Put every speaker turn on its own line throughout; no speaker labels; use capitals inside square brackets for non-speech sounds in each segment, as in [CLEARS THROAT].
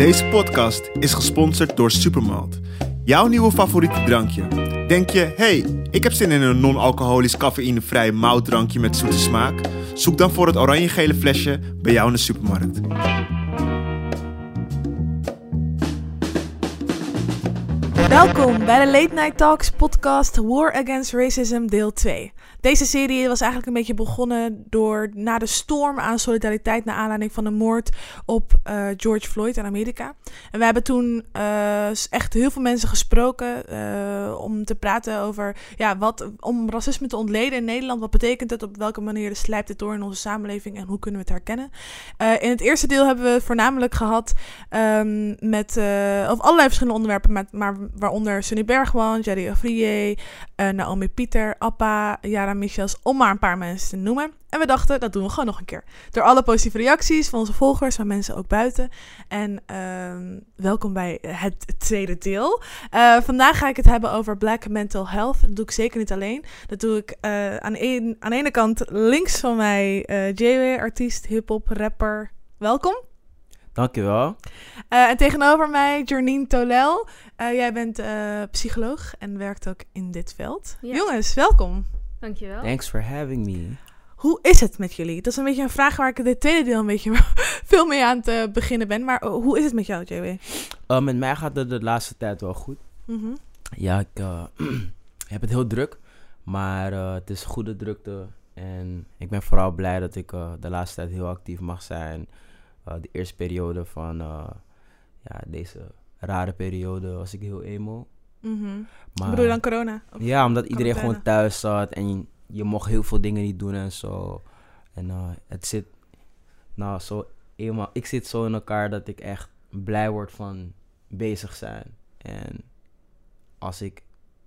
Deze podcast is gesponsord door Supermalt. Jouw nieuwe favoriete drankje. Denk je, hey, ik heb zin in een non-alcoholisch cafeïnevrij moutdrankje met zoete smaak? Zoek dan voor het oranje-gele flesje bij jou in de supermarkt.
Welkom bij de Late Night Talks podcast War Against Racism deel 2. Deze serie was eigenlijk een beetje begonnen door na de storm aan solidariteit naar aanleiding van de moord op uh, George Floyd in Amerika. En we hebben toen uh, echt heel veel mensen gesproken uh, om te praten over ja, wat, om racisme te ontleden in Nederland. Wat betekent het? Op welke manier slijpt het door in onze samenleving en hoe kunnen we het herkennen? in het eerste deel hebben we voornamelijk gehad um, met over allerlei verschillende onderwerpen, met, maar waaronder Sunny Bergman, Jerry Afriye, Naomi Pieter, Appa, Yara Michels, om maar een paar mensen te noemen. En we dachten, dat doen we gewoon nog een keer. Door alle positieve reacties van onze volgers, van mensen ook buiten. En uh, welkom bij het tweede deel. Uh, vandaag ga ik het hebben over Black Mental Health. Dat doe ik zeker niet alleen. Dat doe ik uh, aan, een, aan de ene kant links van mij, uh, JW, artiest, hip-hop, rapper. Welkom.
Dankjewel.
Uh, en tegenover mij Jernine Tolel. Uh, jij bent uh, psycholoog en werkt ook in dit veld. Ja. Jongens, welkom.
Dankjewel.
Thanks for having me.
Hoe is het met jullie? Dat is een beetje een vraag waar ik dit tweede deel een beetje [LAUGHS] veel mee aan het beginnen ben. Maar hoe is het met jou, JW?
Uh, met mij gaat het de laatste tijd wel goed.
Mm -hmm.
Ja, ik [CLEARS THROAT] uh, heb het heel druk. Maar uh, het is goede drukte. En ik ben vooral blij dat ik de laatste tijd heel actief mag zijn. de eerste periode van ja, deze rare periode was ik heel emo.
Mm -hmm. maar, bedoel je dan corona?
Of ja, omdat iedereen gewoon thuis zat en je, je, mocht heel veel dingen niet doen en zo. En uh, het zit, nou zo eenmaal, ik zit zo in elkaar dat ik echt blij word van bezig zijn. En als ik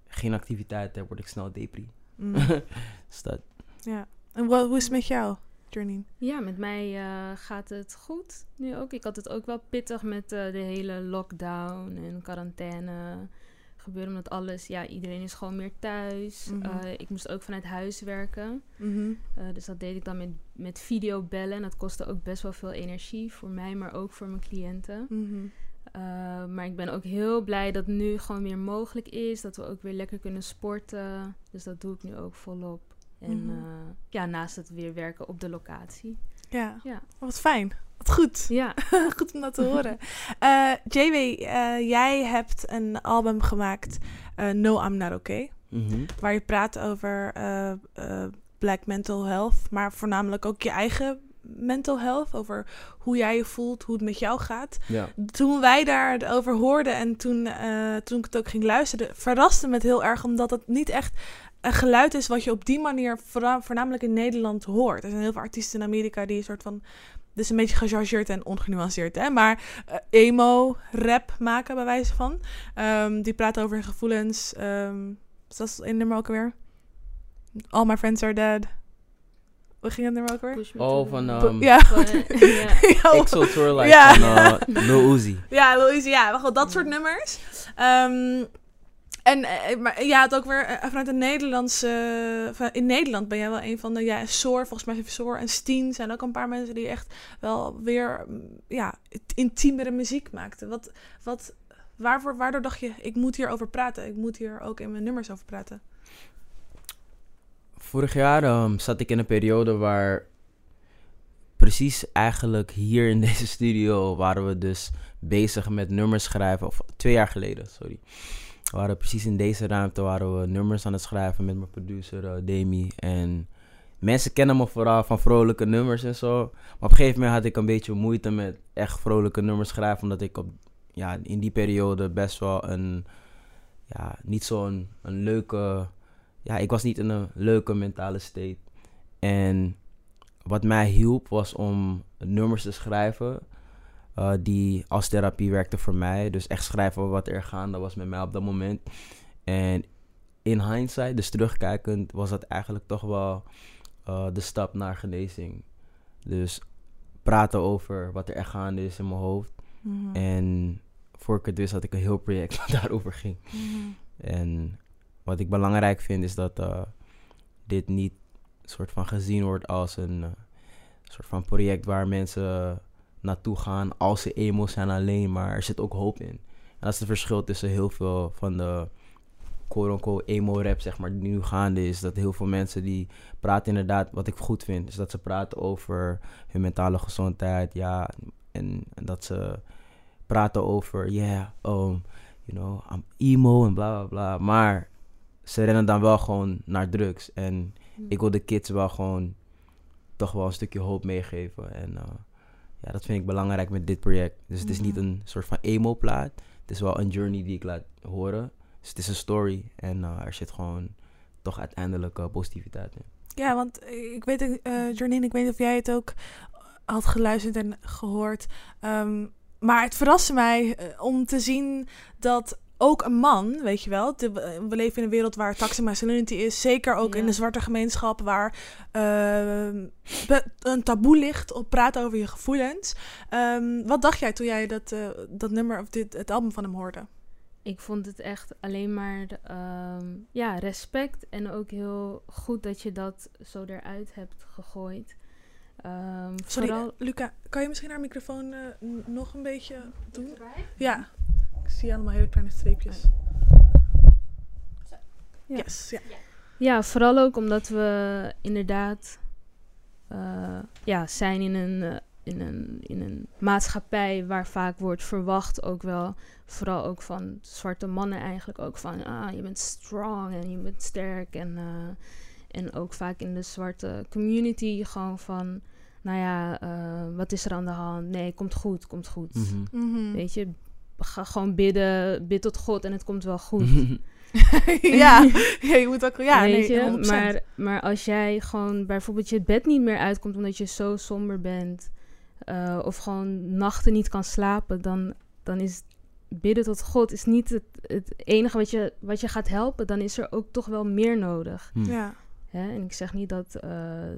geen activiteit heb, word ik snel depri.
Mm. [LAUGHS]
dus dat.
Ja, en wat, hoe is het met jou? Journey?
Ja, met mij uh, gaat het goed nu ook. Ik had het ook wel pittig met uh, de hele lockdown en quarantaine gebeuren. Omdat alles, ja, iedereen is gewoon meer thuis. Mm -hmm. uh, ik moest ook vanuit huis werken.
Mm -hmm.
uh, dus dat deed ik dan met, met videobellen. En dat kostte ook best wel veel energie voor mij, maar ook voor mijn cliënten.
Mm -hmm.
uh, maar ik ben ook heel blij dat nu gewoon weer mogelijk is. Dat we ook weer lekker kunnen sporten. Dus dat doe ik nu ook volop. En ja, naast het weer werken op de locatie.
Ja,
ja.
wat fijn. Wat goed.
Ja. [LAUGHS]
goed om dat te horen. Uh, JW, uh, jij hebt een album gemaakt, uh, No I'm Not Okay.
Mm -hmm.
Waar je praat over black mental health, maar voornamelijk ook je eigen mental health. Over hoe jij je voelt, hoe het met jou gaat.
Ja.
Toen wij daarover hoorden en toen, toen ik het ook ging luisteren, verraste me het heel erg, omdat het niet echt een geluid is wat je op die manier voornamelijk in Nederland hoort. Er zijn heel veel artiesten in Amerika die een soort van dus een beetje gechargeerd en ongenuanceerd, hè? Maar uh, emo, rap maken bij wijze van. Um, die praten over gevoelens. Um, wat is dat in nummer ook alweer? All my friends are dead. Hoe ging het nummer ook weer?
Oh, van... Um,
ja.
ja. Exo ja. van [LAUGHS] uh, [LAUGHS] Lil Uzi.
Ja, Lil Uzi, ja. Gewoon dat soort nummers. Um, en uh, maar je had ook weer uh, vanuit de Nederlandse. Uh, in Nederland ben jij wel een van de. Ja, Soor, volgens mij Soor en Steen zijn ook een paar mensen die echt wel weer. Ja, intiemere muziek maakten. Wat, wat, waarvoor, waardoor dacht je, ik moet hierover praten? Ik moet hier ook in mijn nummers over praten.
Vorig jaar um, zat ik in een periode waar. Precies eigenlijk hier in [LAUGHS] deze studio waren we dus bezig met nummers schrijven. Of twee jaar geleden, sorry. We waren precies in deze ruimte waren we nummers aan het schrijven met mijn producer uh, Demi. En mensen kennen me vooral van vrolijke nummers en zo. Maar op een gegeven moment had ik een beetje moeite met echt vrolijke nummers schrijven. Omdat ik op, ja, in die periode best wel een... Ja, niet zo'n een leuke... Ja, ik was niet in een leuke mentale state. En wat mij hielp was om nummers te schrijven... Uh, die als therapie werkte voor mij. Dus echt schrijven wat er gaande was met mij op dat moment. En in hindsight, dus terugkijkend, was dat eigenlijk toch wel uh, de stap naar genezing. Dus praten over wat er echt gaande is in mijn hoofd.
Mm-hmm.
En voor ik het wist had ik een heel project [LAUGHS] wat daarover ging.
Mm-hmm.
En wat ik belangrijk vind is dat uh, dit niet soort van gezien wordt als een soort van project waar mensen naartoe gaan als ze emo zijn alleen, maar er zit ook hoop in. En dat is het verschil tussen heel veel van de quote-unquote emo-rap, zeg maar, die nu gaande is. Dat heel veel mensen die praten inderdaad, wat ik goed vind, is dat ze praten over hun mentale gezondheid, ja, en, en dat ze praten over, yeah, um, you know, I'm emo en bla bla bla. Maar ze rennen dan wel gewoon naar drugs. En ik wil de kids wel gewoon toch wel een stukje hoop meegeven. En uh, ja, dat vind ik belangrijk met dit project. Dus het is niet
Mhm.
een soort van emo-plaat. Het is wel een journey die ik laat horen. Dus het is een story. En uh, er zit gewoon toch uiteindelijk uh, positiviteit in.
Ja, want ik weet, uh, Jornine, ik weet of jij het ook had geluisterd en gehoord. Um, maar het verraste mij om te zien dat ook een man, weet je wel. De, we leven in een wereld waar toxic masculinity is. Zeker ook
Ja.
in de zwarte gemeenschap waar uh, een taboe ligt op praten over je gevoelens. Um, wat dacht jij toen jij dat, uh, dat nummer of dit, het album van hem hoorde?
Ik vond het echt alleen maar um, ja, respect. En ook heel goed dat je dat zo eruit hebt gegooid. Um,
Sorry,
vooral...
Luca, kan je misschien haar microfoon uh, nog een beetje doen? Ja, ik zie allemaal hele kleine streepjes.
Ja.
Yes, ja.
Ja, vooral ook omdat we inderdaad uh, ja, zijn in een, uh, in, een, in een maatschappij waar vaak wordt verwacht ook wel, vooral ook van zwarte mannen eigenlijk ook van, ah, je bent strong en je bent sterk en, uh, en ook vaak in de zwarte community gewoon van, nou ja, uh, wat is er aan de hand? Nee, komt goed, komt goed.
Mhm.
Mm -hmm.
Weet je, ga gewoon bidden, bid tot God en het komt wel goed. [LAUGHS] [LAUGHS]
ja. je moet ook, ja,
Weet
nee,
je,
100%.
maar, maar als jij gewoon bijvoorbeeld je bed niet meer uitkomt omdat je zo somber bent, uh, of gewoon nachten niet kan slapen, dan, dan is bidden tot God is niet het, het enige wat je, wat je gaat helpen. Dan is er ook toch wel meer nodig.
Hm.
Ja.
Hè? En ik zeg niet dat, uh,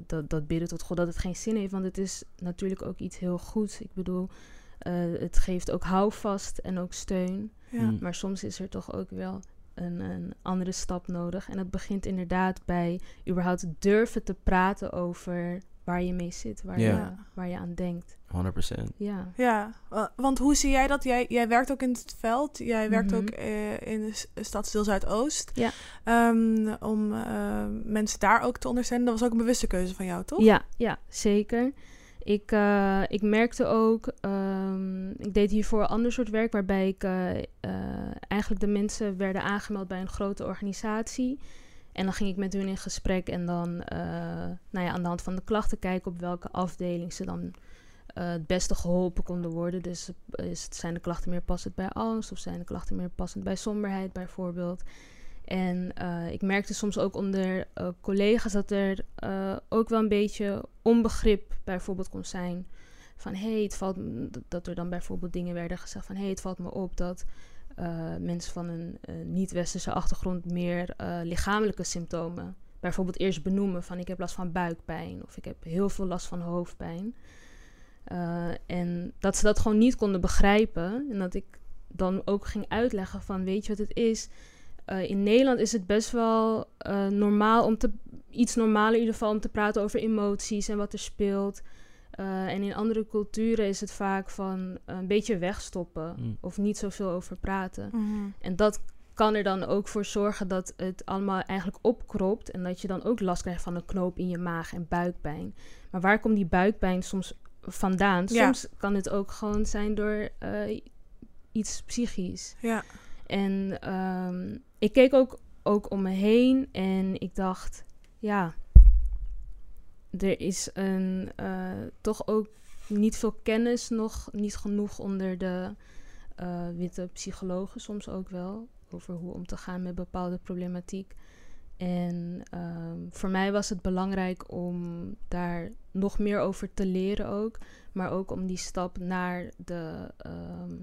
dat, dat bidden tot God dat het geen zin heeft, want het is natuurlijk ook iets heel goeds. Ik bedoel, uh, het geeft ook houvast en ook steun.
Ja.
Hm.
Maar soms is er toch ook wel een, een andere stap nodig. En dat begint inderdaad bij überhaupt durven te praten over waar je mee zit, waar, je, waar je aan denkt.
100%.
Ja.
Ja, wa- want hoe zie jij dat? Jij, jij werkt ook in het veld. Jij werkt
Mhm.
ook eh, in de s- stadsdeel Zuidoost.
Ja.
Ehm, om eh, mensen daar ook te ondersteunen. Dat was ook een bewuste keuze van jou, toch?
Ja, ja, zeker. Ik, eh, ik merkte ook, ehm, ik deed hiervoor een ander soort werk waarbij ik eh, eh, eigenlijk de mensen werden aangemeld bij een grote organisatie. En dan ging ik met hun in gesprek en dan nou ja, aan de hand van de klachten kijken op welke afdeling ze dan het beste geholpen konden worden. Dus is, zijn de klachten meer passend bij angst of zijn de klachten meer passend bij somberheid bijvoorbeeld. En eh, ik merkte soms ook onder eh, collega's dat er eh, ook wel een beetje onbegrip bijvoorbeeld kon zijn. Van hé, hey, het valt dat- er dan bijvoorbeeld dingen werden gezegd van hé, hey, het valt me op dat mensen van een niet-westerse achtergrond meer lichamelijke symptomen bijvoorbeeld eerst benoemen van ik heb last van buikpijn of ik heb heel veel last van hoofdpijn. En dat ze dat gewoon niet konden begrijpen en dat ik dan ook ging uitleggen van weet je wat het is? Eh, in Nederland is het best wel eh, normaal om te, iets normaler in ieder geval om te praten over emoties en wat er speelt. Eh, en in andere culturen is het vaak van een beetje wegstoppen
Mm.
of niet zoveel over praten.
Mhm.
En dat kan er dan ook voor zorgen dat het allemaal eigenlijk opkropt en dat je dan ook last krijgt van een knoop in je maag en buikpijn. Maar waar komt die buikpijn soms vandaan?
Ja.
Soms kan het ook gewoon zijn door eh, iets psychisch.
Ja.
En ehm, ik keek ook, ook om me heen en ik dacht, ja, er is een, eh, toch ook niet veel kennis, nog niet genoeg onder de eh, witte psychologen soms ook wel, over hoe om te gaan met bepaalde problematiek. En ehm, voor mij was het belangrijk om daar nog meer over te leren ook, maar ook om die stap naar de ehm,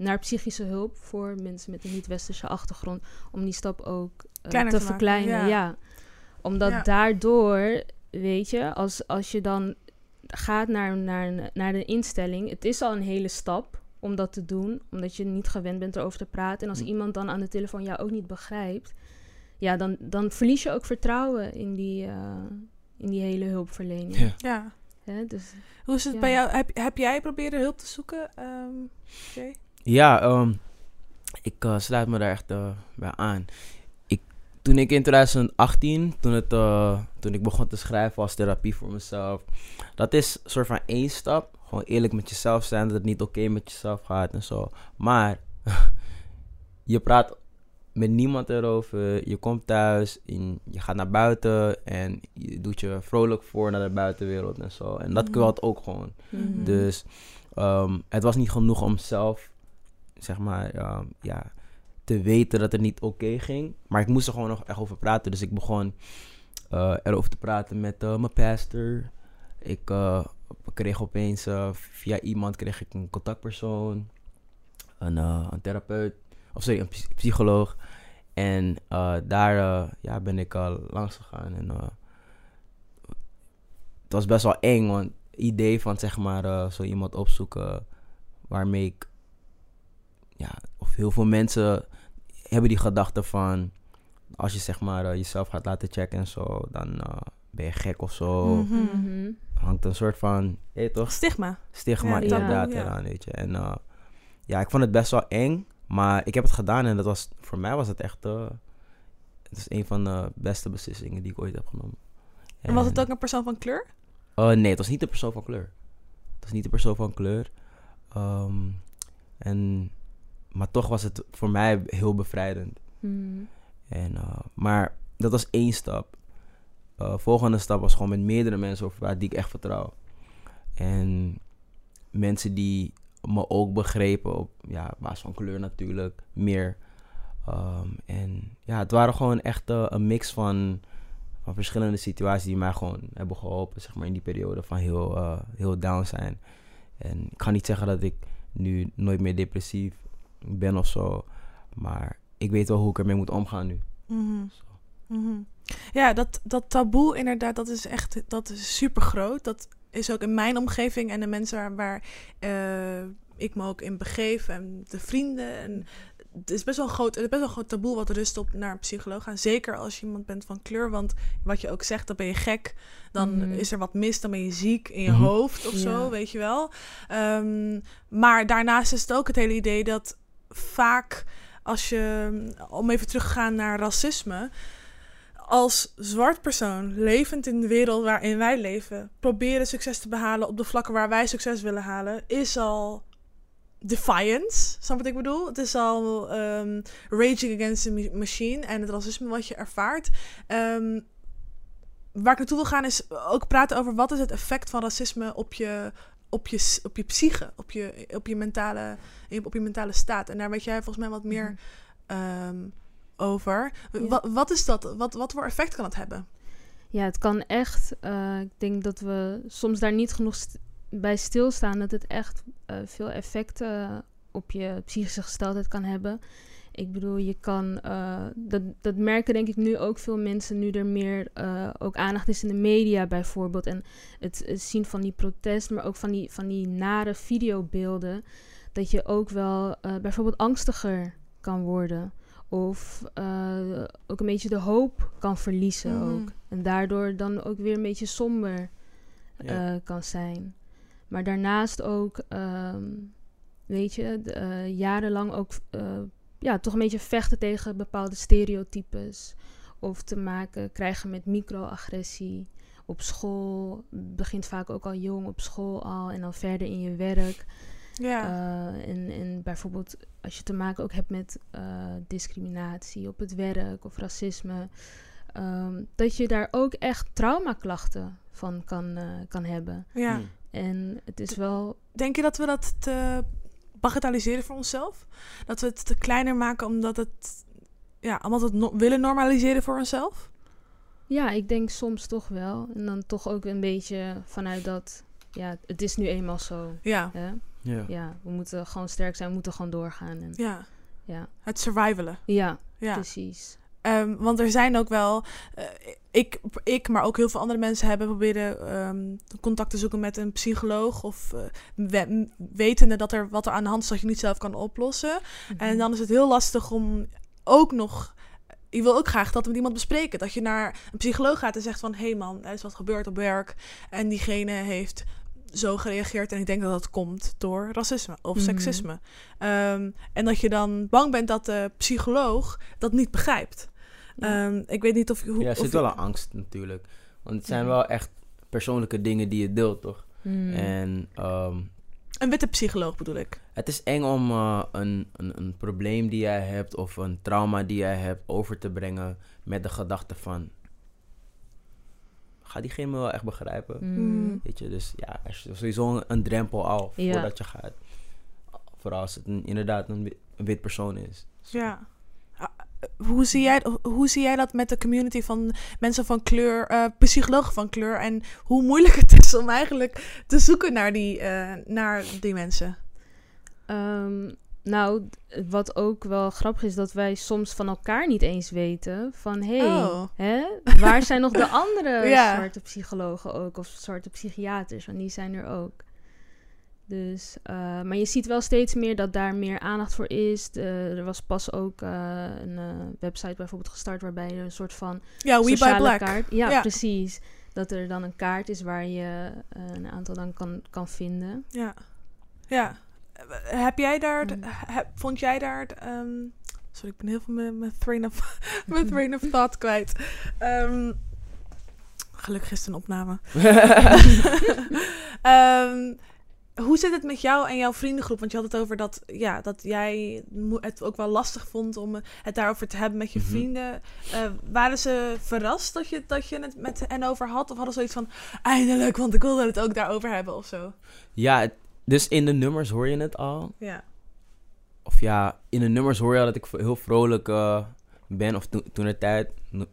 naar psychische hulp voor mensen met een niet-westerse achtergrond. Om die stap ook eh, te, verkleinen.
ja.
Ja. Omdat
Ja.
daardoor, weet je, als, als je dan gaat naar, naar, naar de instelling, het is al een hele stap om dat te doen, omdat je niet gewend bent erover te praten. En als
Mm.
iemand dan aan de telefoon jou ook niet begrijpt, ja, dan, dan verlies je ook vertrouwen in die, eh, in die hele hulpverlening.
Ja.
Ja.
Hè? Dus
Hoe is het
Ja.
bij jou? Heb, heb jij proberen hulp te zoeken? ehm?
Ja, ehm, ik eh, sluit me daar echt eh, bij aan. Ik, toen ik in 2018, toen, het, eh, toen ik begon te schrijven als therapie voor mezelf, dat is een soort van één stap. Gewoon eerlijk met jezelf zijn, dat het niet oké met jezelf gaat en zo. Maar [LAUGHS] je praat met niemand erover. Je komt thuis, en je gaat naar buiten en je doet je vrolijk voor naar de buitenwereld en zo. En dat
Mhm.
kwelt ook gewoon.
mhm.
Dus ehm, het was niet genoeg om zelf, zeg maar, ehm, ja, te weten dat het niet oké ging. Maar ik moest er gewoon nog echt over praten. Dus ik begon eh, erover te praten met eh, mijn pastor. Ik eh, kreeg opeens via iemand kreeg ik een contactpersoon, een, een therapeut, of sorry, een psy- psycholoog. En daar ja, ben ik al langs gegaan. En het was best wel eng, want het idee van zeg maar zo iemand opzoeken waarmee ik, ja, of heel veel mensen hebben die gedachte van als je zeg maar eh, jezelf gaat laten checken en zo, dan eh, ben je gek of zo.
Mhm.
Mhm.
Hangt een soort van, je toch,
Stigma.
stigma
Ja,
inderdaad
ja.
eraan, weet je. En eh, ja, ik vond het best wel eng, maar ik heb het gedaan en dat was, voor mij was het echt, eh, het is een van de beste beslissingen die ik ooit heb genomen.
En was het ook een persoon van kleur?
Oh nee, het was niet de persoon van kleur. Het was niet de persoon van kleur. Ehm, en, maar toch was het voor mij heel bevrijdend.
Mhm.
En, eh, maar dat was één stap. Eh, volgende stap was gewoon met meerdere mensen over praten die ik echt vertrouw. En mensen die me ook begrepen op ja, basis van kleur natuurlijk, meer. Ehm, en ja, het waren gewoon echt eh, een mix van, van verschillende situaties die mij gewoon hebben geholpen, zeg maar, in die periode van heel, heel down zijn. En ik ga niet zeggen dat ik nu nooit meer depressief ben of zo, maar ik weet wel hoe ik ermee moet omgaan nu.
Mhm. Mhm. Ja, dat, dat taboe inderdaad, dat is echt dat is super groot. Dat is ook in mijn omgeving en de mensen waar, waar eh, ik me ook in begeef en de vrienden. En het is best wel een groot, het is best wel een groot taboe wat rust op naar een psycholoog gaan. Zeker als je iemand bent van kleur, want wat je ook zegt, dan ben je gek. Dan
Mhm.
is er wat mis, dan ben je ziek in je hoofd of
Ja.
zo, weet je wel. Ehm, maar daarnaast is het ook het hele idee dat vaak als je, om even terug te gaan naar racisme, als zwart persoon, levend in de wereld waarin wij leven, proberen succes te behalen op de vlakken waar wij succes willen halen, is al defiance. Snap wat ik bedoel? Het is al ehm, raging against the ma- machine en het racisme wat je ervaart. Ehm, waar ik naartoe wil gaan is ook praten over wat is het effect van racisme op je, op je, op je psyche, op je, op, je mentale, op je mentale staat. En daar weet jij volgens mij wat meer ehm, over.
Ja.
Wat, wat is dat? Wat, wat voor effect kan het hebben?
Ja, het kan echt. eh, ik denk dat we soms daar niet genoeg st- bij stilstaan. Dat het echt eh, veel effecten op je psychische gesteldheid kan hebben. Ik bedoel, je kan. eh, dat, dat merken denk ik nu ook veel mensen. Nu er meer eh, ook aandacht is in de media bijvoorbeeld. En het, het zien van die protest, maar ook van die, van die nare videobeelden. Dat je ook wel eh, bijvoorbeeld angstiger kan worden. Of ook een beetje de hoop kan verliezen
Mhm.
ook. En daardoor dan ook weer een beetje somber
Ja.
kan zijn. Maar daarnaast ook, ehm, weet je, eh, jarenlang ook eh, ja, toch een beetje vechten tegen bepaalde stereotypes. Of te maken krijgen met microagressie. Op school begint vaak ook al jong op school al en dan verder in je werk.
Ja.
Eh, en, en bijvoorbeeld als je te maken ook hebt met discriminatie op het werk of racisme. ehm, dat je daar ook echt traumaklachten van kan, kan hebben.
ja.
En het is wel.
Denk je dat we dat te bagatelliseren voor onszelf? Dat we het te kleiner maken omdat het... Ja, omdat we het no- willen normaliseren voor onszelf?
Ja, ik denk soms toch wel. En dan toch ook een beetje vanuit dat. Ja, het is nu eenmaal zo.
Ja.
Hè?
Ja.
Ja, we moeten gewoon sterk zijn, we moeten gewoon doorgaan. En,
Ja.
ja.
Het survivalen.
ja,
Ja.
precies.
Ehm, want er zijn ook wel, eh, ik, ik, maar ook heel veel andere mensen hebben proberen ehm, contact te zoeken met een psycholoog. Of eh, we- wetende dat er wat er aan de hand is dat je niet zelf kan oplossen. En
Mhm.
dan is het heel lastig om ook nog je wil ook graag dat met iemand bespreken. Dat je naar een psycholoog gaat en zegt van... hé hey man, er is wat gebeurd op werk. En diegene heeft zo gereageerd. En ik denk dat dat komt door racisme of
Mhm.
seksisme. Ehm, en dat je dan bang bent dat de psycholoog dat niet begrijpt.
Ja.
Ehm, ik weet niet of... Hoe,
Ja, er zit wel een angst natuurlijk. Want het zijn wel echt persoonlijke dingen die je deelt, toch?
Mm.
En ehm,
Een witte psycholoog bedoel ik.
het is eng om eh, een, een, een probleem die jij hebt of een trauma die jij hebt over te brengen met de gedachte van... Ga diegene me wel echt begrijpen?
Mm.
Weet je, dus ja, er is sowieso een, een drempel al
Ja.
voordat je gaat. Vooral als het een, inderdaad een wit persoon is.
Ja. Hoe zie, jij, hoe zie jij dat met de community van mensen van kleur, eh, psychologen van kleur? En hoe moeilijk het is om eigenlijk te zoeken naar die, eh, naar die mensen?
Ehm, nou, wat ook wel grappig is, dat wij soms van elkaar niet eens weten van... hé, hey,
Oh.
hè, [LAUGHS] waar zijn nog de andere
Ja.
zwarte psychologen ook? Of zwarte psychiaters, want die zijn er ook. Dus, eh, maar je ziet wel steeds meer dat daar meer aandacht voor is. De- er was pas ook eh, een eh, website bijvoorbeeld gestart... waarbij er een soort van
Ja, We Buy Black.
kaart... Ja,
Ja.
precies. Dat er dan een kaart is waar je een aantal dan kan, kan vinden.
Ja. Ja. Heb jij daar,
Mm.
heb- vond jij daar, ehm, sorry, ik ben heel veel mijn, mijn train of, [LAUGHS] mijn train of thought kwijt. Ehm, gelukkig is het een opname. [LAUGHS] [LAUGHS] Ehm, hoe zit het met jou en jouw vriendengroep? Want je had het over dat, ja, dat jij het ook wel lastig vond om eh, het daarover te hebben met je
Mhm.
vrienden. Eh, waren ze verrast dat je, dat je het met hen over had? Of hadden ze zoiets van, eindelijk, want ik wilde het ook daarover hebben of zo?
Ja, het- dus in de nummers hoor je het al.
Ja.
Of ja, in de nummers hoor je al dat ik heel vrolijk eh, ben. Of to- toen de tijd,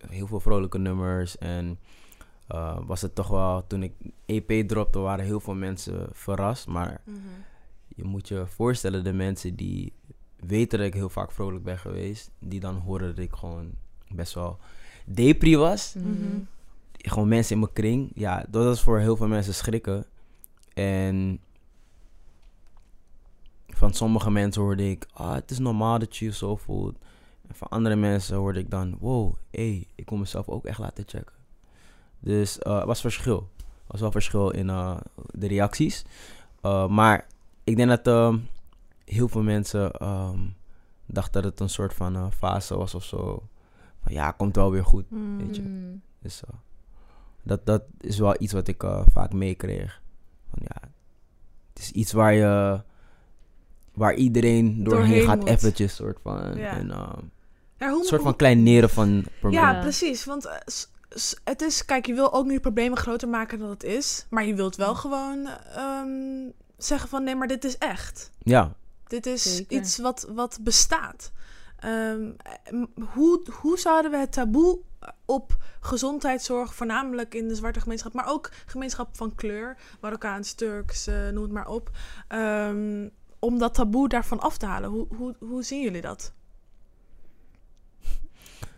heel veel vrolijke nummers. En eh, was het toch wel, toen ik EP dropte, waren heel veel mensen verrast. Maar je moet je voorstellen, de mensen die weten dat ik heel vaak vrolijk ben geweest, die dan horen dat ik gewoon best wel depri was.
Mhm.
Gewoon mensen in mijn kring. Ja, dat was voor heel veel mensen schrikken. En van sommige mensen hoorde ik, ah, het is normaal dat je je zo voelt. En van andere mensen hoorde ik dan, wow, hé, hey, ik kon mezelf ook echt laten checken. Dus eh, het was verschil. Er was wel verschil in eh, de reacties. Uh, maar ik denk dat um, heel veel mensen um, dachten dat het een soort van fase was of zo. Van ja, komt wel weer goed,
Mm.
weet je.
Mm.
Dus dat, dat is wel iets wat ik vaak meekreeg. Van ja, het is iets waar je, waar iedereen doorheen,
Doorheen
gaat,
moet.
eventjes, soort van.
Ja.
En, um,
Ja,
een soort van kleineren van problemen.
Ja, precies. Want eh, het is, kijk, je wil ook niet problemen groter maken dan het is. Maar je wilt wel gewoon ehm, zeggen van nee, maar dit is echt.
Ja,
Dit is
Zeker.
iets wat, wat bestaat. Ehm, hoe, hoe zouden we het taboe op gezondheidszorg, voornamelijk in de zwarte gemeenschap, maar ook gemeenschap van kleur, Marokkaans, Turks, eh, noem het maar op, ehm, om dat taboe daarvan af te halen? Hoe, hoe, hoe zien jullie dat?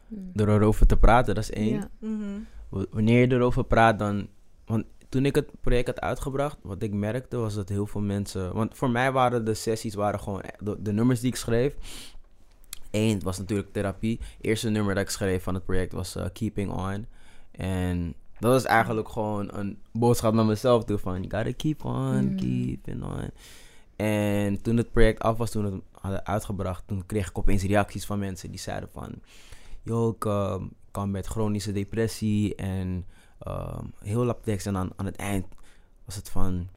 Door erover te praten, dat is één.
Ja.
Mhm.
Wanneer je erover praat, dan. Want toen ik het project had uitgebracht, wat ik merkte was dat heel veel mensen. Want voor mij waren de sessies waren gewoon e- de, de nummers die ik schreef. Eén het was natuurlijk therapie. Het eerste nummer dat ik schreef van het project was eh, Keeping On. En dat was eigenlijk gewoon een boodschap naar mezelf toe van... You gotta keep on,
Mm.
keeping on. En toen het project af was, toen we het hadden uitgebracht... toen kreeg ik opeens reacties van mensen die zeiden van... Yo, ik kan met chronische depressie en ehm, heel laptekst. En aan, aan het eind was het van...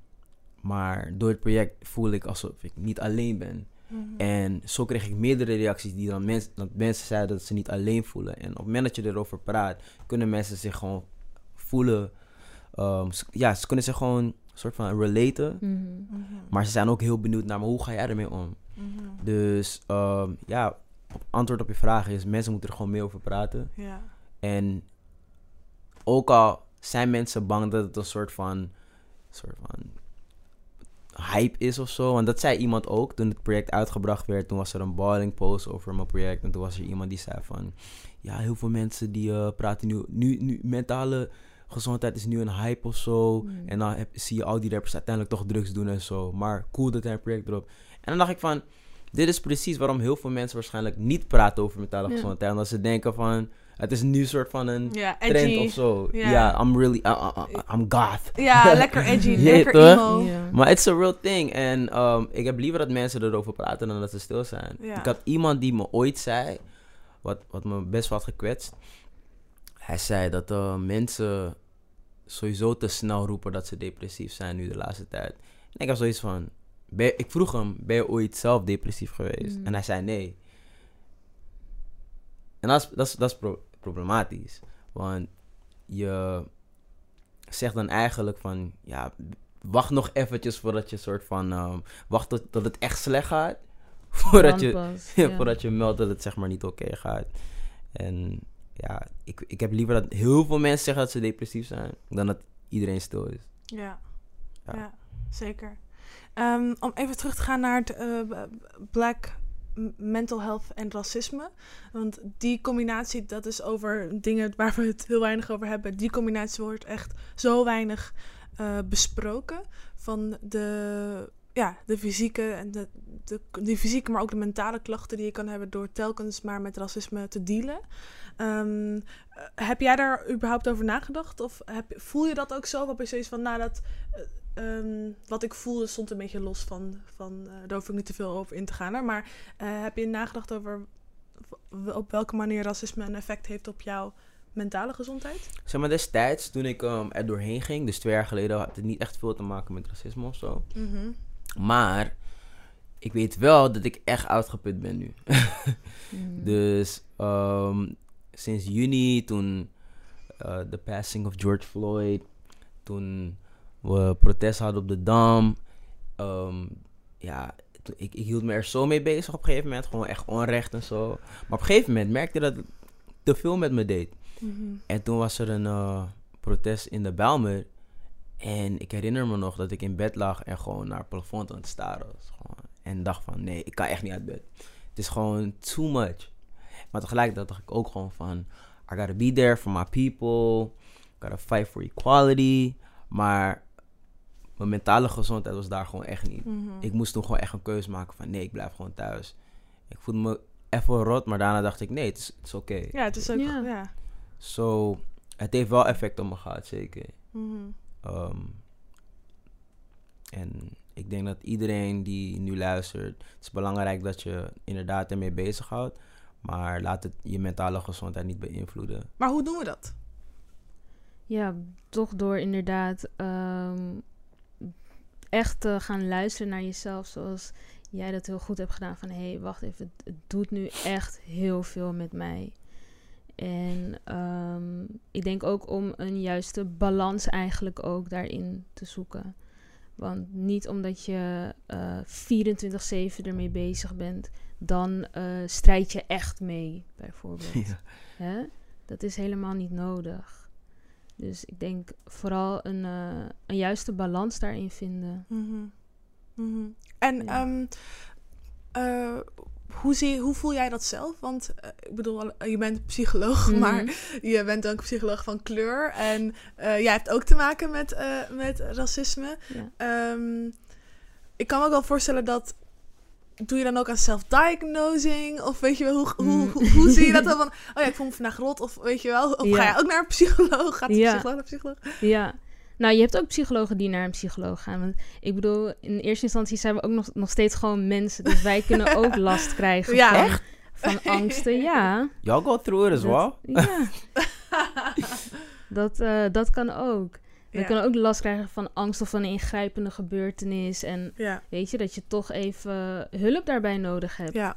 Maar door het project voel ik alsof ik niet alleen ben.
Mhm.
En zo kreeg ik meerdere reacties die dan mensen, dat mensen zeiden dat ze niet alleen voelen. En op het moment dat je erover praat, kunnen mensen zich gewoon voelen. ehm, ja, ze kunnen zich gewoon een soort van relaten.
Mhm.
Mhm.
Maar ze zijn ook heel benieuwd naar, maar hoe ga jij ermee om? Dus ehm, ja, antwoord op je vraag is, mensen moeten er gewoon meer over praten.
Ja.
En ook al zijn mensen bang dat het een soort van, soort van hype is of zo. Want dat zei iemand ook toen het project uitgebracht werd. Toen was er een balling post over mijn project. En toen was er iemand die zei van... Ja, heel veel mensen die eh, praten nu, nu... Nu mentale gezondheid is nu een hype of zo.
Mm.
En dan heb, zie je al die rappers uiteindelijk toch drugs doen en zo. Maar cool dat hij een project erop... En dan dacht ik van... dit is precies waarom heel veel mensen waarschijnlijk niet praten over mentale
Ja.
gezondheid. Omdat ze denken van, het is nu een soort van een
Ja,
trend of zo.
Ja.
I'm really, uh, uh, uh, I'm goth.
Ja, [LAUGHS] lekker edgy, lekker emo.
Maar it's a real thing. En ehm, ik heb liever dat mensen erover praten dan dat ze stil zijn.
Ja.
Ik had iemand die me ooit zei, wat, wat me best wel had gekwetst. Hij zei dat eh, mensen sowieso te snel roepen dat ze depressief zijn nu de laatste tijd. En ik had zoiets van, ben je- ik vroeg hem, ben je ooit zelf depressief geweest?
Mm.
En hij zei nee. En dat is, dat is, dat is pro- problematisch. Want je zegt dan eigenlijk van, ja, wacht nog eventjes voordat je soort van, ehm, wacht tot, tot het echt slecht gaat. [LAUGHS] Voordat je, [LAUGHS]
ja.
voordat je meldt dat het zeg maar niet oké gaat. En ja, ik, ik heb liever dat heel veel mensen zeggen dat ze depressief zijn, dan dat iedereen stil is.
Ja, ja.
Ja.
zeker. Ehm, om even terug te gaan naar het eh, black mental health en racisme. Want die combinatie, dat is over dingen waar we het heel weinig over hebben. Die combinatie wordt echt zo weinig eh, besproken. Van de, ja, de fysieke en de, de, die fysieke, maar ook de mentale klachten die je kan hebben door telkens maar met racisme te dealen. Ehm, eh, heb jij daar überhaupt over nagedacht? Of heb, voel je dat ook zo? Of heb je zoiets van, nou, dat, eh, ehm, wat ik voelde stond een beetje los van, van eh, daar hoef ik niet te veel over in te gaan. Hè? Maar eh, heb je nagedacht over op welke manier racisme een effect heeft op jouw mentale gezondheid?
Zeg maar destijds, toen ik ehm, er doorheen ging, dus twee jaar geleden, had het niet echt veel te maken met racisme of zo. Maar ik weet wel dat ik echt uitgeput ben nu.
Mm. [LAUGHS]
Dus ehm, sinds juni, toen eh, de passing of George Floyd, toen we protest hadden op de Dam, ehm, ja, ik, ik hield me er zo mee bezig op een gegeven moment, gewoon echt onrecht en zo. Maar op een gegeven moment merkte dat het te veel met me deed. En toen was er een eh, protest in de Bijlmer. En ik herinner me nog dat ik in bed lag en gewoon naar het plafond aan het staren was. Gewoon, en dacht van, nee, ik kan echt niet uit bed. Het is gewoon too much. Maar tegelijkertijd dacht ik ook gewoon van, I gotta be there for my people. I gotta fight for equality. Maar mijn mentale gezondheid was daar gewoon echt niet.
Mhm.
Ik moest toen gewoon echt een keuze maken van, nee, ik blijf gewoon thuis. Ik voelde me even rot, maar daarna dacht ik, nee, het is, oké.
Ja, het is ook... Ja.
Ja.
Zo, het heeft wel effect op me gehad, zeker.
Mhm.
Ehm, en ik denk dat iedereen die nu luistert, het is belangrijk dat je inderdaad ermee bezighoudt. Maar laat het je mentale gezondheid niet beïnvloeden.
Maar hoe doen we dat?
Ja, toch door inderdaad ehm, echt te gaan luisteren naar jezelf. Zoals jij dat heel goed hebt gedaan. Van hé, hey, wacht even. Het, doet nu echt heel veel met mij. En ehm, ik denk ook om een juiste balans eigenlijk ook daarin te zoeken. Want niet omdat je eh 24-7 ermee bezig bent, dan eh, strijd je echt mee, bijvoorbeeld. [LAUGHS] Hè? Dat is helemaal niet nodig. Dus ik denk vooral een, eh, een juiste balans daarin vinden.
Mhm. Mhm. En
Ja.
ehm, eh, hoe, zie, hoe voel jij dat zelf? Want eh, ik bedoel, je bent psycholoog,
Mhm.
maar je bent ook psycholoog van kleur. En jij hebt ook te maken met, met racisme.
Ja.
Ehm, ik kan me ook wel voorstellen dat. Doe je dan ook aan self-diagnosing? Of weet je wel, hoe, hoe,
Mm.
hoe, hoe zie je dat [LAUGHS] dan van... Oh ja, ik voel me vandaag rot. Of weet je wel, of ga je ook naar een psycholoog? Gaat de
Ja.
psycholoog naar een psycholoog?
Ja. Nou, je hebt ook psychologen die naar een psycholoog gaan. Want ik bedoel, in eerste instantie zijn we ook nog, nog steeds gewoon mensen. Dus wij kunnen [LAUGHS] ook last krijgen
Ja.
van, van angsten. Ja.
Y'all go through it as well?
Dat- Ja. [LAUGHS] dat, eh, dat kan ook. We
Ja.
kunnen ook last krijgen van angst of van een ingrijpende gebeurtenis. En
Ja,
weet je, dat je toch even hulp daarbij nodig hebt.
ja.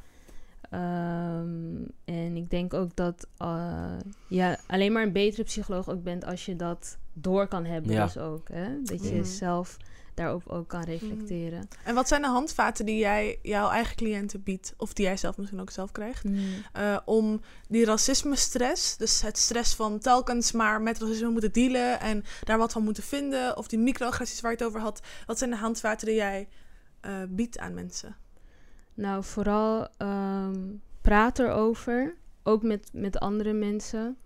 Ehm, en ik denk ook dat uh, je alleen maar een betere psycholoog ook bent als je dat door kan hebben.
Ja.
Dus ook, hè? Dat je
Mhm.
zelf daarop ook kan reflecteren.
En wat zijn de handvaten die jij jouw eigen cliënten biedt, of die jij zelf misschien ook zelf krijgt,
Mhm.
eh, om die racisme-stress, dus het stress van telkens maar met racisme moeten dealen en daar wat van moeten vinden, of die microagressies waar je het over had, wat zijn de handvaten die jij eh, biedt aan mensen?
Nou, vooral ehm, praat erover. Ook met, met andere mensen.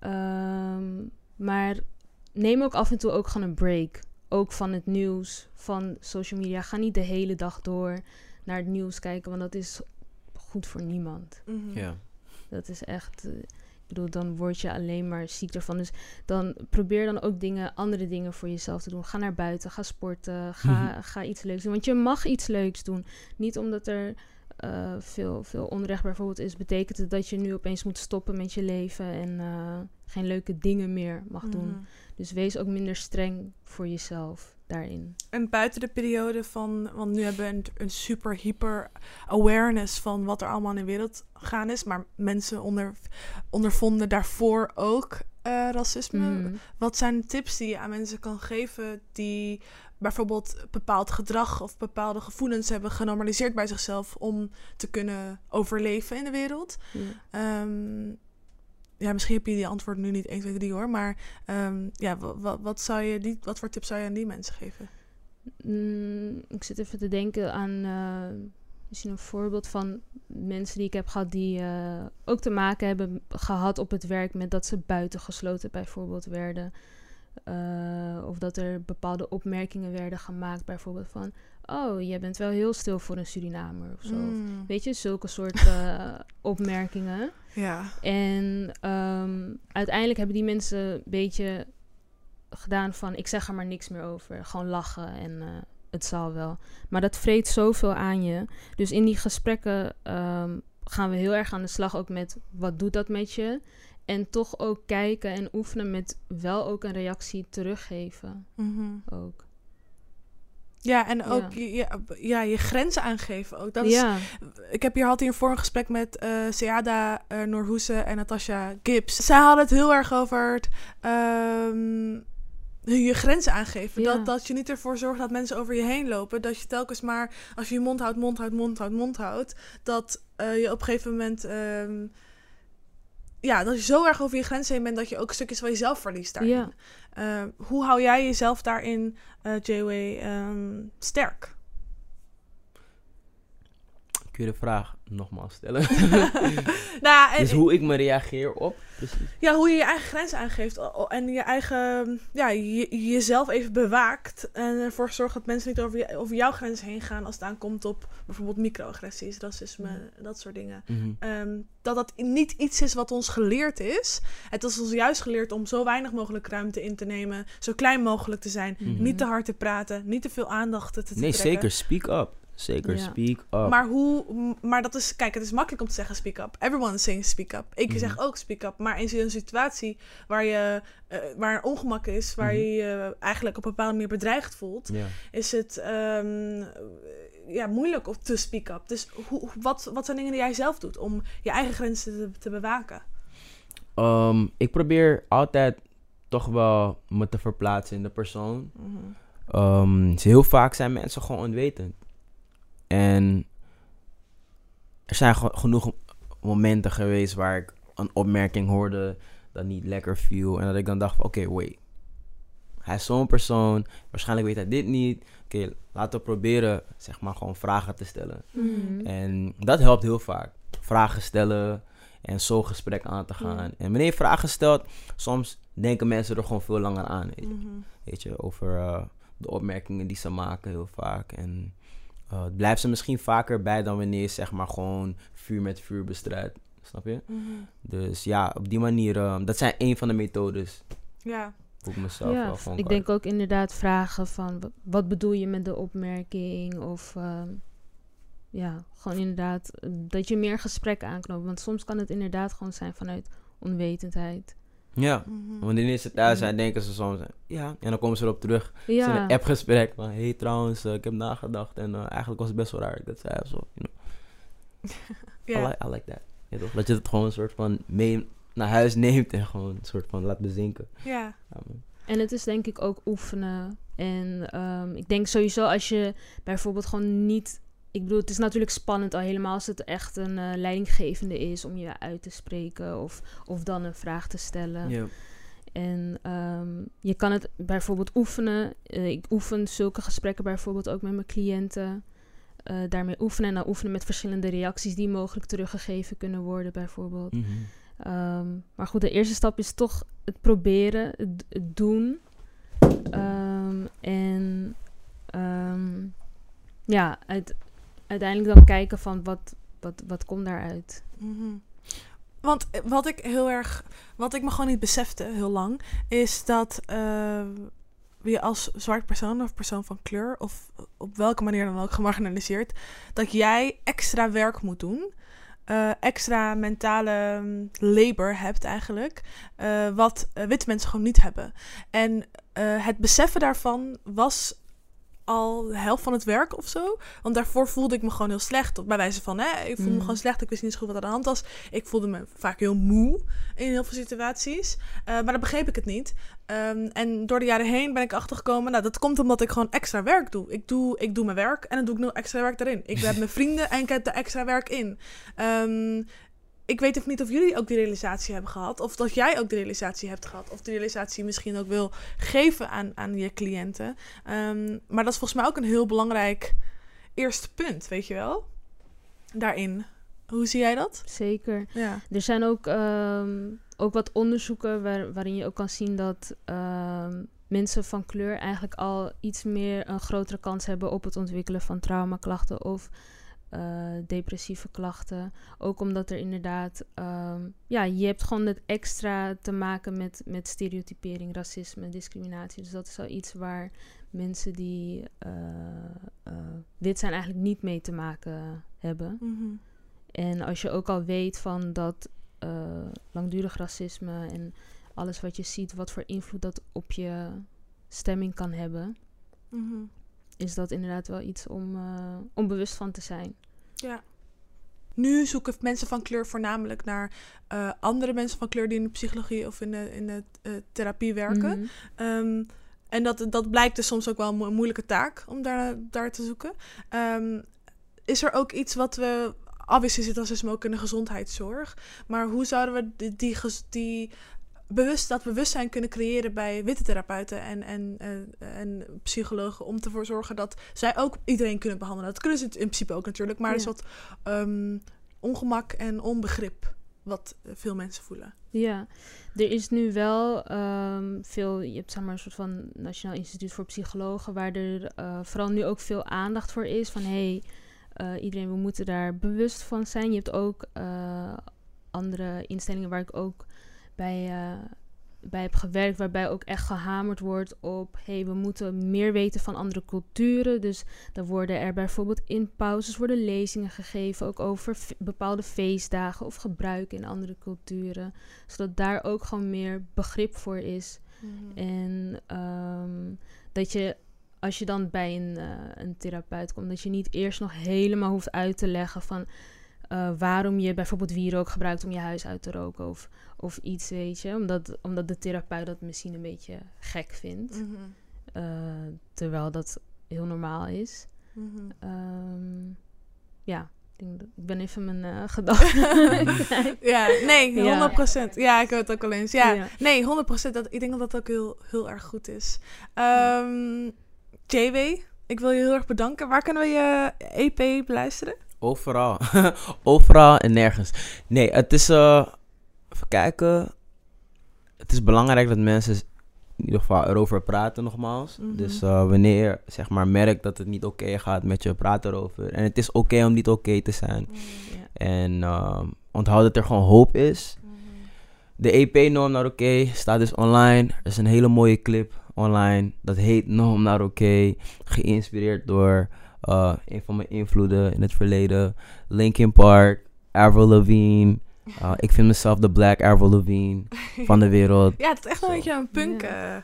Ehm, maar neem ook af en toe ook gewoon een break. Ook van het nieuws, van social media. Ga niet de hele dag door naar het nieuws kijken, want dat is goed voor niemand.
Mhm.
Ja.
Dat is echt. eh, ik bedoel, dan word je alleen maar ziek ervan. Dus dan probeer dan ook dingen, andere dingen voor jezelf te doen. Ga naar buiten, ga sporten, ga, ga iets leuks doen. Want je mag iets leuks doen. Niet omdat er eh, veel, veel onrecht bijvoorbeeld is, betekent het dat je nu opeens moet stoppen met je leven en eh, geen leuke dingen meer mag doen. Dus wees ook minder streng voor jezelf daarin.
En buiten de periode van, want nu hebben we een, een super hyper awareness van wat er allemaal in de wereld gaan is, maar mensen onder, ondervonden daarvoor ook eh, racisme.
Mhm.
Wat zijn tips die je aan mensen kan geven die bijvoorbeeld bepaald gedrag of bepaalde gevoelens hebben genormaliseerd bij zichzelf om te kunnen overleven in de wereld? Ehm, ja, misschien heb je die antwoord nu niet 1, 2, 3 hoor, maar ehm, ja, wat, wat, zou je die, wat voor tips zou je aan die mensen geven?
Mm, ik zit even te denken aan eh, misschien een voorbeeld van mensen die ik heb gehad die eh, ook te maken hebben gehad op het werk met dat ze buitengesloten bijvoorbeeld werden. Eh, of dat er bepaalde opmerkingen werden gemaakt, bijvoorbeeld van, oh, jij bent wel heel stil voor een Surinamer of zo.
Mm,
Weet je, zulke soort eh, [LAUGHS] opmerkingen.
ja.
En ehm, uiteindelijk hebben die mensen een beetje gedaan van... ik zeg er maar niks meer over. Gewoon lachen en eh, het zal wel. Maar dat vreet zoveel aan je. Dus in die gesprekken ehm, gaan we heel erg aan de slag ook met... wat doet dat met je? En toch ook kijken en oefenen met wel ook een reactie teruggeven.
Mhm.
Ook.
Ja, en ook
Ja.
Ja, je grenzen aangeven ook. Dat is, ik heb hier had hiervoor een gesprek met eh Seada uh, Noorhoese en Natasha Gibbs. Zij hadden het heel erg over het, ehm, je grenzen aangeven. Dat, dat je niet ervoor zorgt dat mensen over je heen lopen. Dat je telkens maar, als je je mond houdt, mond houdt, mond houdt, mond houdt. Dat eh, je op een gegeven moment... ehm, ja, dat je zo erg over je grenzen heen bent dat je ook stukjes van jezelf verliest daarin.
Ja.
Eh, hoe hou jij jezelf daarin, eh J-Way, ehm, sterk?
Kun je de vraag nogmaals stellen? [LAUGHS]
nou, en,
dus hoe ik me reageer op? Precies.
Ja, hoe je je eigen grenzen aangeeft en je eigen, ja, je, jezelf even bewaakt en ervoor zorgt dat mensen niet over, je, over jouw grenzen heen gaan als het aankomt op bijvoorbeeld microagressies, racisme, dat soort dingen.
Mhm.
Ehm, dat dat niet iets is wat ons geleerd is. Het is ons juist geleerd om zo weinig mogelijk ruimte in te nemen, zo klein mogelijk te zijn,
Mhm.
niet te hard te praten, niet te veel aandacht te, te
Nee,
trekken.
zeker. Speak up. Zeker,
Ja.
speak up.
Maar hoe, maar dat is, kijk, het is makkelijk om te zeggen speak up. Everyone is saying speak up. Ik
Mhm.
zeg ook speak up. Maar in een situatie waar je, eh, waar ongemak is, waar
Mhm.
je je eigenlijk op een bepaalde manier bedreigd voelt, is het ehm, ja, moeilijk om te speak up. Dus hoe, wat, wat zijn dingen die jij zelf doet om je eigen grenzen te, te bewaken?
Ehm, ik probeer altijd toch wel me te verplaatsen in de persoon.
Mhm.
Ehm, heel vaak zijn mensen gewoon onwetend. En er zijn ge- genoeg momenten geweest waar ik een opmerking hoorde dat niet lekker viel. En dat ik dan dacht oké, wait. Hij is zo'n persoon. Waarschijnlijk weet hij dit niet. Oké, laten we proberen, zeg maar, gewoon vragen te stellen.
Mhm.
En dat helpt heel vaak. Vragen stellen en zo gesprek aan te gaan. En wanneer je vragen stelt, soms denken mensen er gewoon veel langer aan. Weet je,
Mhm.
weet je over eh, de opmerkingen die ze maken heel vaak. En eh, het blijft ze misschien vaker bij dan wanneer je zeg maar gewoon vuur met vuur bestrijdt. Snap je?
Mhm.
Dus ja, op die manier, eh, dat zijn een van de methodes
Ja.
hoe ik mezelf
ja,
wel
ik denk ook inderdaad vragen van wa- wat bedoel je met de opmerking of ehm, ja, gewoon inderdaad eh, dat je meer gesprekken aanknoopt. Want soms kan het inderdaad gewoon zijn vanuit onwetendheid.
Ja,
Mhm.
want wanneer ze thuis zijn, denken ze soms, ja, en dan komen ze erop terug. Het is
Ja,
een appgesprek van, hey trouwens, eh, ik heb nagedacht en eh, eigenlijk was het best wel raar dat ik dat zei of zo. You know. [LAUGHS] I,
Ja.
like, I like that. Ja, toch? Dat je het gewoon een soort van mee naar huis neemt en gewoon een soort van laat bezinken.
ja.
En het is denk ik ook oefenen. En ehm, ik denk sowieso als je bijvoorbeeld gewoon niet... Ik bedoel, het is natuurlijk spannend al helemaal als het echt een eh, leidinggevende is om je uit te spreken of, of dan een vraag te stellen.
Ja.
En ehm, je kan het bijvoorbeeld oefenen. Eh, ik oefen zulke gesprekken bijvoorbeeld ook met mijn cliënten. Eh, daarmee oefenen en dan oefenen met verschillende reacties die mogelijk teruggegeven kunnen worden, bijvoorbeeld.
Mhm.
Ehm, maar goed, de eerste stap is toch het proberen, het, het doen. Ehm, en ja, uit, uiteindelijk dan kijken van wat, wat, wat komt daaruit.
Mhm. Want eh, wat ik heel erg, wat ik me gewoon niet besefte heel lang, is dat uh, je als zwart persoon of persoon van kleur, of op welke manier dan ook gemarginaliseerd, dat jij extra werk moet doen. Uh, extra mentale um, labor hebt eigenlijk, uh, wat witte mensen gewoon niet hebben. En het beseffen daarvan was al de helft van het werk of zo. Want daarvoor voelde ik me gewoon heel slecht. Bij wijze van, hè, ik voelde me
Mm.
gewoon slecht. Ik wist niet zo goed wat er aan de hand was. Ik voelde me vaak heel moe in heel veel situaties. Eh, maar dan begreep ik het niet. Ehm, en door de jaren heen ben ik achtergekomen. Nou, dat komt omdat ik gewoon extra werk doe. Ik doe, ik doe mijn werk en dan doe ik nog extra werk erin. Ik [LAUGHS] heb mijn vrienden en ik heb er extra werk in. Ehm, ik weet ook niet of jullie ook die realisatie hebben gehad. Of dat jij ook de realisatie hebt gehad. Of die realisatie misschien ook wil geven aan, aan je cliënten. Um, maar dat is volgens mij ook een heel belangrijk eerste punt, weet je wel? Daarin. Hoe zie jij dat?
Zeker.
Ja.
Er zijn ook, um, ook wat onderzoeken waar, waarin je ook kan zien dat um, mensen van kleur eigenlijk al iets meer een grotere kans hebben op het ontwikkelen van traumaklachten of uh, depressieve klachten. Ook omdat er inderdaad, um, ja, je hebt gewoon het extra te maken met, met stereotypering, racisme, discriminatie. Dus dat is al iets waar mensen die uh, uh, wit zijn eigenlijk niet mee te maken hebben.
Mm -hmm.
En als je ook al weet van dat langdurig racisme en alles wat je ziet, wat voor invloed dat op je stemming kan hebben,
mm -hmm.
Is dat inderdaad wel iets om, uh, om bewust van te zijn.
Ja. Nu zoeken mensen van kleur voornamelijk naar uh, andere mensen van kleur die in de psychologie of in de, in de uh, therapie werken.
Mhm.
Mm -hmm. um, en dat, dat blijkt dus soms ook wel een mo moeilijke taak om daar, daar te zoeken. Um, is er ook iets wat we obviously zit racisme ook in de gezondheidszorg. Maar hoe zouden we die, die, die bewust, dat bewustzijn kunnen creëren bij witte therapeuten en, en, en, en psychologen om ervoor zorgen dat zij ook iedereen kunnen behandelen? Dat kunnen ze in principe ook natuurlijk, maar ja. er is wat um, ongemak en onbegrip wat veel mensen voelen.
Ja, er is nu wel um, veel, je hebt zeg maar een soort van Nationaal Instituut voor Psychologen, waar er uh, vooral nu ook veel aandacht voor is van hey, uh, iedereen, we moeten daar bewust van zijn. Je hebt ook uh, andere instellingen waar ik ook bij, uh, bij heb gewerkt, waarbij ook echt gehamerd wordt op, hey, we moeten meer weten van andere culturen. Dus dan worden er bijvoorbeeld in pauzes worden lezingen gegeven, ook over bepaalde feestdagen of gebruiken in andere culturen, zodat daar ook gewoon meer begrip voor is.
Mm-hmm.
En um, dat je als je dan bij een, uh, een therapeut komt, dat je niet eerst nog helemaal hoeft uit te leggen van uh, waarom je bijvoorbeeld wierook gebruikt om je huis uit te roken of, of iets, weet je. Omdat, omdat de therapeut dat misschien een beetje gek vindt.
Mm -hmm.
uh, terwijl dat heel normaal is.
Mm -hmm.
um, ja, ik ben even mijn uh, [LAUGHS] gedachten. [LAUGHS]
ja, nee, 100%. Ja. ja, ik heb het ook al eens. Ja, ja. nee, 100%. Dat, ik denk dat dat ook heel, heel erg goed is. Um, JW, ik wil je heel erg bedanken. Waar kunnen we je EP beluisteren?
Overal. [LAUGHS] Overal en nergens. Nee, het is... Uh, even kijken. Het is belangrijk dat mensen in ieder geval erover praten nogmaals.
Mhm.
Mm -hmm. Dus uh, wanneer je zeg maar merkt dat het niet oké okay gaat met je, praat erover. En het is oké okay om niet oké okay te zijn.
Mm,
yeah.
En uh, onthoud dat er gewoon hoop is.
Mm -hmm.
De EP Norm naar oké staat dus online. Er is een hele mooie clip online. Dat heet Norm naar oké. Geïnspireerd door uh, een van mijn invloeden in het verleden. Linkin Park, Avril Lavigne. Uh, ik vind mezelf de Black Avril Lavigne [LAUGHS] van de wereld.
Ja, het is echt wel een beetje een punk. Uh,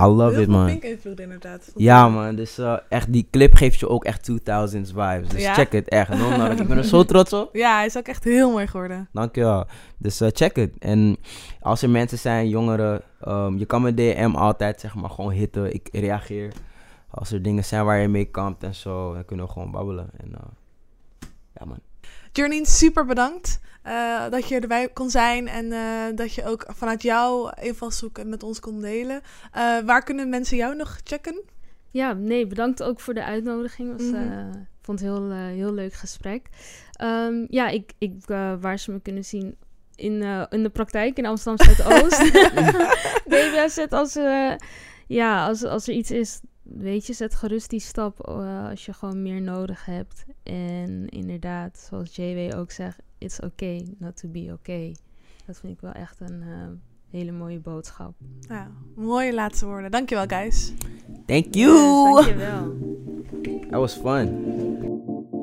I love
heel
it, man.
punk invloed inderdaad.
Ja, man. Dus uh, echt, die clip geeft je ook echt 2000s vibes. Dus
Ja?
check het echt. No, no, ik ben er [LAUGHS] zo trots op.
Ja, hij is ook echt heel mooi geworden.
Dankjewel. Dus uh, check het. En als er mensen zijn, jongeren, um, je kan mijn DM altijd zeg maar gewoon hitten. Ik reageer. Als er dingen zijn waar je mee kampt en zo, dan kunnen we gewoon babbelen. En uh, ja, man.
Journey, super bedankt uh, dat je erbij kon zijn en uh, dat je ook vanuit jouw invalshoek met ons kon delen. Uh, waar kunnen mensen jou nog checken?
Ja, nee, bedankt ook voor de uitnodiging. Was,
Mhm.
mm -hmm. vond het heel, heel leuk gesprek. Um, ja, ik, ik, waar ze me kunnen zien in, in de praktijk in Amsterdam Zuidoost. [LAUGHS] [LAUGHS] DBZ als, ja, als, als er iets is weet je, zet gerust die stap eh, als je gewoon meer nodig hebt. En inderdaad, zoals JW ook zegt, it's okay not to be okay. Dat vind ik wel echt een eh, hele mooie boodschap.
Ja, mooie laatste woorden. Dankjewel, guys.
Thank you.
Yes, dankjewel.
That was fun.